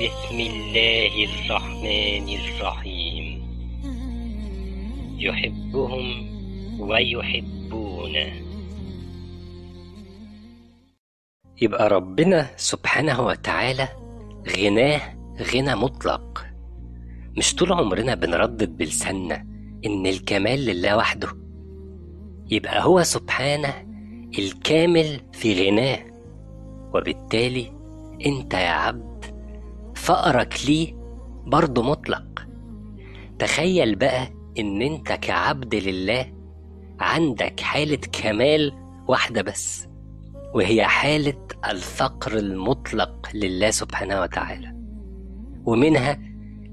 بسم الله الرحمن الرحيم. يحبهم ويحبونه. يبقى ربنا سبحانه وتعالى غناه غنى مطلق. مش طول عمرنا بنردد بلساننا إن الكمال لله وحده. يبقى هو سبحانه الكامل في غناه. وبالتالي أنت يا عبد فقرك ليه برضه مطلق. تخيل بقى إن أنت كعبد لله عندك حالة كمال واحدة بس وهي حالة الفقر المطلق لله سبحانه وتعالى. ومنها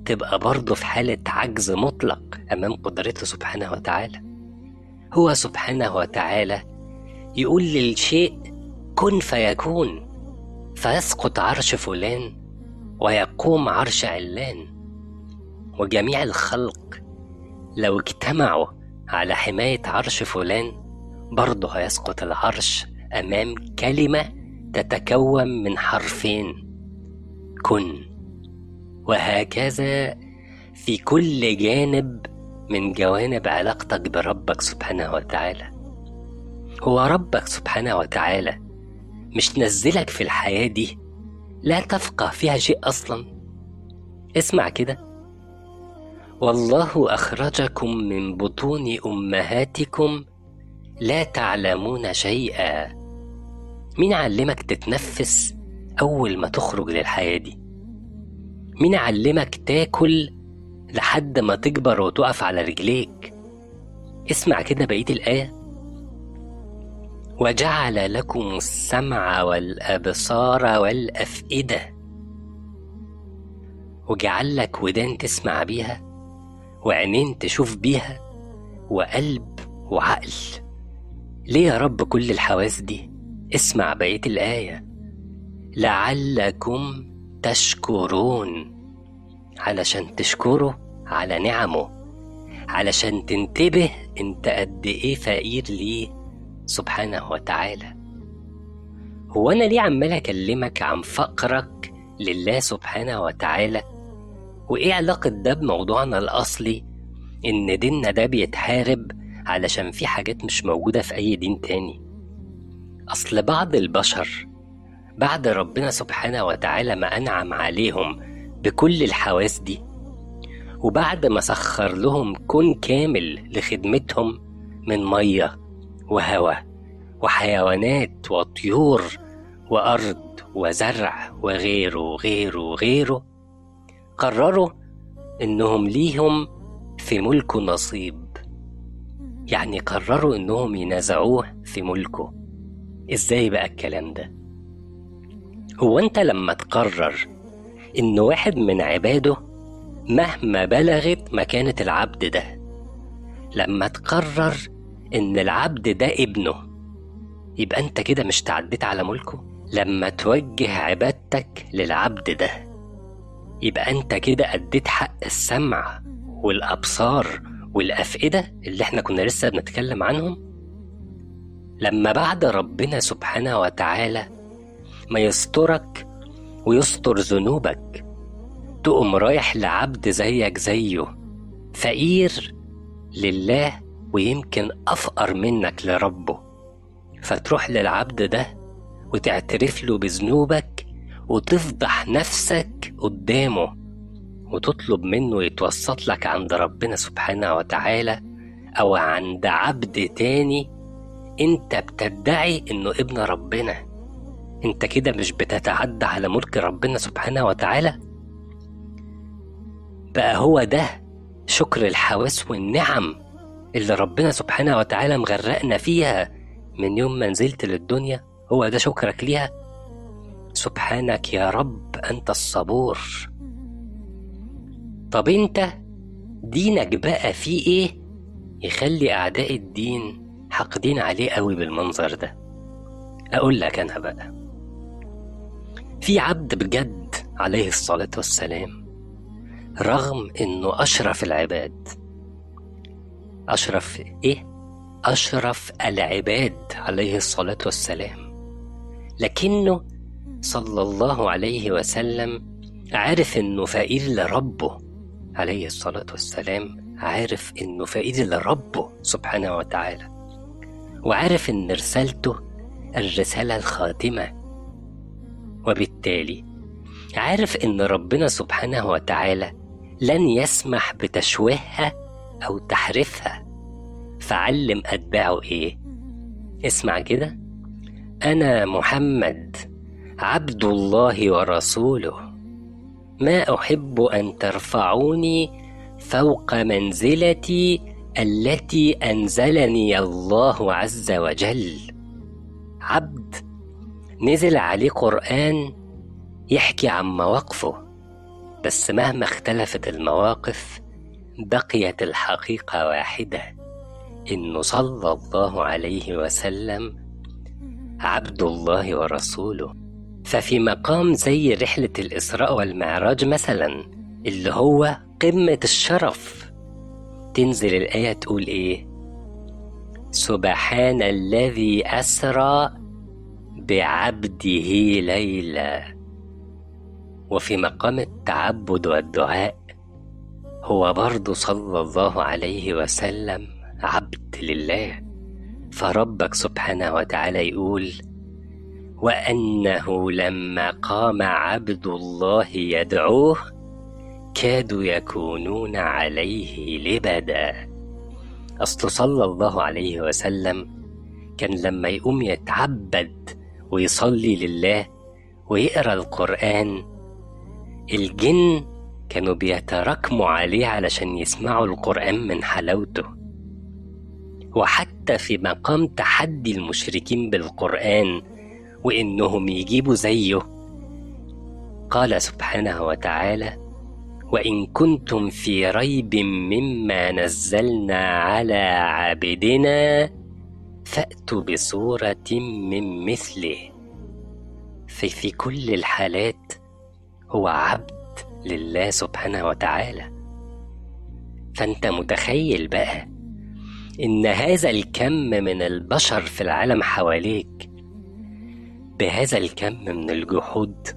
تبقى برضه في حالة عجز مطلق أمام قدرته سبحانه وتعالى. هو سبحانه وتعالى يقول للشيء كن فيكون فيسقط عرش فلان ويقوم عرش علان وجميع الخلق لو اجتمعوا على حماية عرش فلان برضه هيسقط العرش أمام كلمة تتكون من حرفين كن. وهكذا في كل جانب من جوانب علاقتك بربك سبحانه وتعالى. هو ربك سبحانه وتعالى مش نزلك في الحياة دي لا تفقه فيها شيء أصلا. اسمع كده. والله أخرجكم من بطون أمهاتكم لا تعلمون شيئا. مين علمك تتنفس أول ما تخرج للحياة دي؟ مين علمك تاكل لحد ما تكبر وتقف على رجليك؟ اسمع كده بقية الآية. وجعل لكم السمع والأبصار والأفئدة. وجعل لك ودان تسمع بيها وعينين تشوف بيها وقلب وعقل. ليه يا رب كل الحواس دي؟ اسمع بقية الآية. لعلكم تشكرون علشان تشكره على نعمه علشان تنتبه انت قد إيه فقير ليه. سبحانه وتعالى. هو أنا ليه عمال أكلمك عن فقرك لله سبحانه وتعالى؟ وإيه علاقة ده بموضوعنا الأصلي؟ إن ديننا ده بيتحارب علشان في حاجات مش موجودة في أي دين تاني. أصل بعض البشر بعد ربنا سبحانه وتعالى ما أنعم عليهم بكل الحواس دي وبعد ما سخر لهم كون كامل لخدمتهم من مية وهواء وحيوانات وطيور وأرض وزرع وغيره وغيره وغيره قرروا إنهم ليهم في ملكه نصيب. يعني قرروا إنهم ينازعوه في ملكه. إزاي بقى الكلام ده؟ هو أنت لما تقرر إن واحد من عباده مهما بلغت مكانة العبد ده لما تقرر إن العبد ده ابنه. يبقى أنت كده مش تعديت على ملكه؟ لما توجه عبادتك للعبد ده يبقى أنت كده أديت حق السمع والأبصار والأفئدة اللي إحنا كنا لسه بنتكلم عنهم؟ لما بعد ربنا سبحانه وتعالى ما يسترك ويستر ذنوبك تقوم رايح لعبد زيك زيه فقير لله ويمكن أفقر منك لربه. فتروح للعبد ده وتعترف له بذنوبك وتفضح نفسك قدامه وتطلب منه يتوسط لك عند ربنا سبحانه وتعالى أو عند عبد تاني أنت بتدعي إنه ابن ربنا. أنت كده مش بتتعدى على ملك ربنا سبحانه وتعالى؟ بقى هو ده شكر الحواس والنعم اللي ربنا سبحانه وتعالى مغرقنا فيها من يوم ما نزلت للدنيا هو ده شكرك ليها؟ سبحانك يا رب أنت الصبور. طب أنت دينك بقى فيه إيه؟ يخلي أعداء الدين حاقدين عليه قوي بالمنظر ده. أقول لك أنا بقى. في عبد بجد عليه الصلاة والسلام رغم إنه أشرف العباد أشرف إيه؟ أشرف العباد عليه الصلاة والسلام. لكنه صلى الله عليه وسلم عارف إنه فقير لربه عليه الصلاة والسلام عارف إنه فقير لربه سبحانه وتعالى وعارف إن رسالته الرسالة الخاتمة. وبالتالي عارف إن ربنا سبحانه وتعالى لن يسمح بتشويهها أو تحريفها فعلم أتباعه إيه؟ اسمع كده. أنا محمد عبد الله ورسوله. ما أحب أن ترفعوني فوق منزلتي التي أنزلني الله عز وجل. عبد نزل عليه قرآن يحكي عن مواقفه بس مهما اختلفت المواقف بقيت الحقيقة واحدة. إنه صلى الله عليه وسلم عبد الله ورسوله. ففي مقام زي رحلة الإسراء والمعراج مثلا اللي هو قمة الشرف. تنزل الآية تقول إيه؟ سبحان الذي أسرى بعبده ليلا. وفي مقام التعبد والدعاء هو برضه صلى الله عليه وسلم عبد لله. فربك سبحانه وتعالى يقول وأنه لما قام عبد الله يدعوه كادوا يكونون عليه لبدا. أصل صلى الله عليه وسلم كان لما يقوم يتعبد ويصلي لله ويقرأ القرآن الجن كانوا بيتراكموا عليه علشان يسمعوا القرآن من حلاوته. وحتى في مقام تحدي المشركين بالقرآن وإنهم يجيبوا زيه قال سبحانه وتعالى وإن كنتم في ريب مما نزلنا على عبدنا فأتوا بصورة من مثله في في كل الحالات هو عبد لله سبحانه وتعالى. فأنت متخيل بقى إن هذا الكم من البشر في العالم حواليك بهذا الكم من الجحود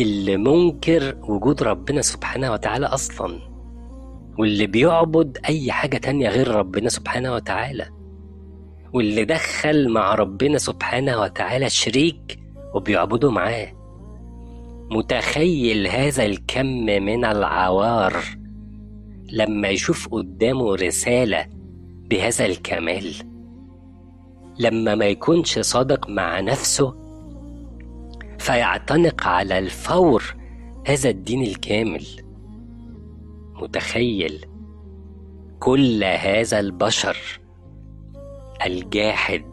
اللي منكر وجود ربنا سبحانه وتعالى أصلا واللي بيعبد أي حاجة تانية غير ربنا سبحانه وتعالى واللي دخل مع ربنا سبحانه وتعالى شريك وبيعبدوا معاه. متخيل هذا الكم من العوار لما يشوف قدامه رسالة بهذا الكمال. لما ما يكونش صادق مع نفسه فيعتنق على الفور هذا الدين الكامل. متخيل كل هذا البشر الجاحد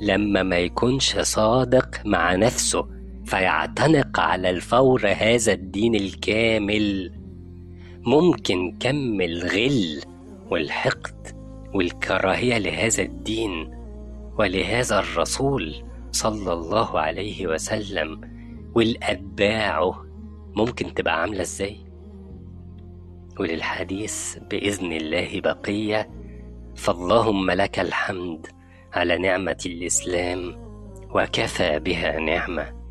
لما ما يكونش صادق مع نفسه فيعتنق على الفور هذا الدين الكامل. ممكن كم الغل والحقد والكراهية لهذا الدين ولهذا الرسول صلى الله عليه وسلم والأتباعه ممكن تبقى عاملة إزاي؟ وللحديث بإذن الله بقية. فاللهم لك الحمد على نعمة الإسلام وكفى بها نعمة.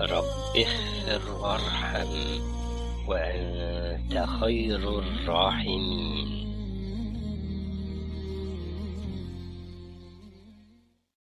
رب اغفر وارحم وأنت خير الراحمين.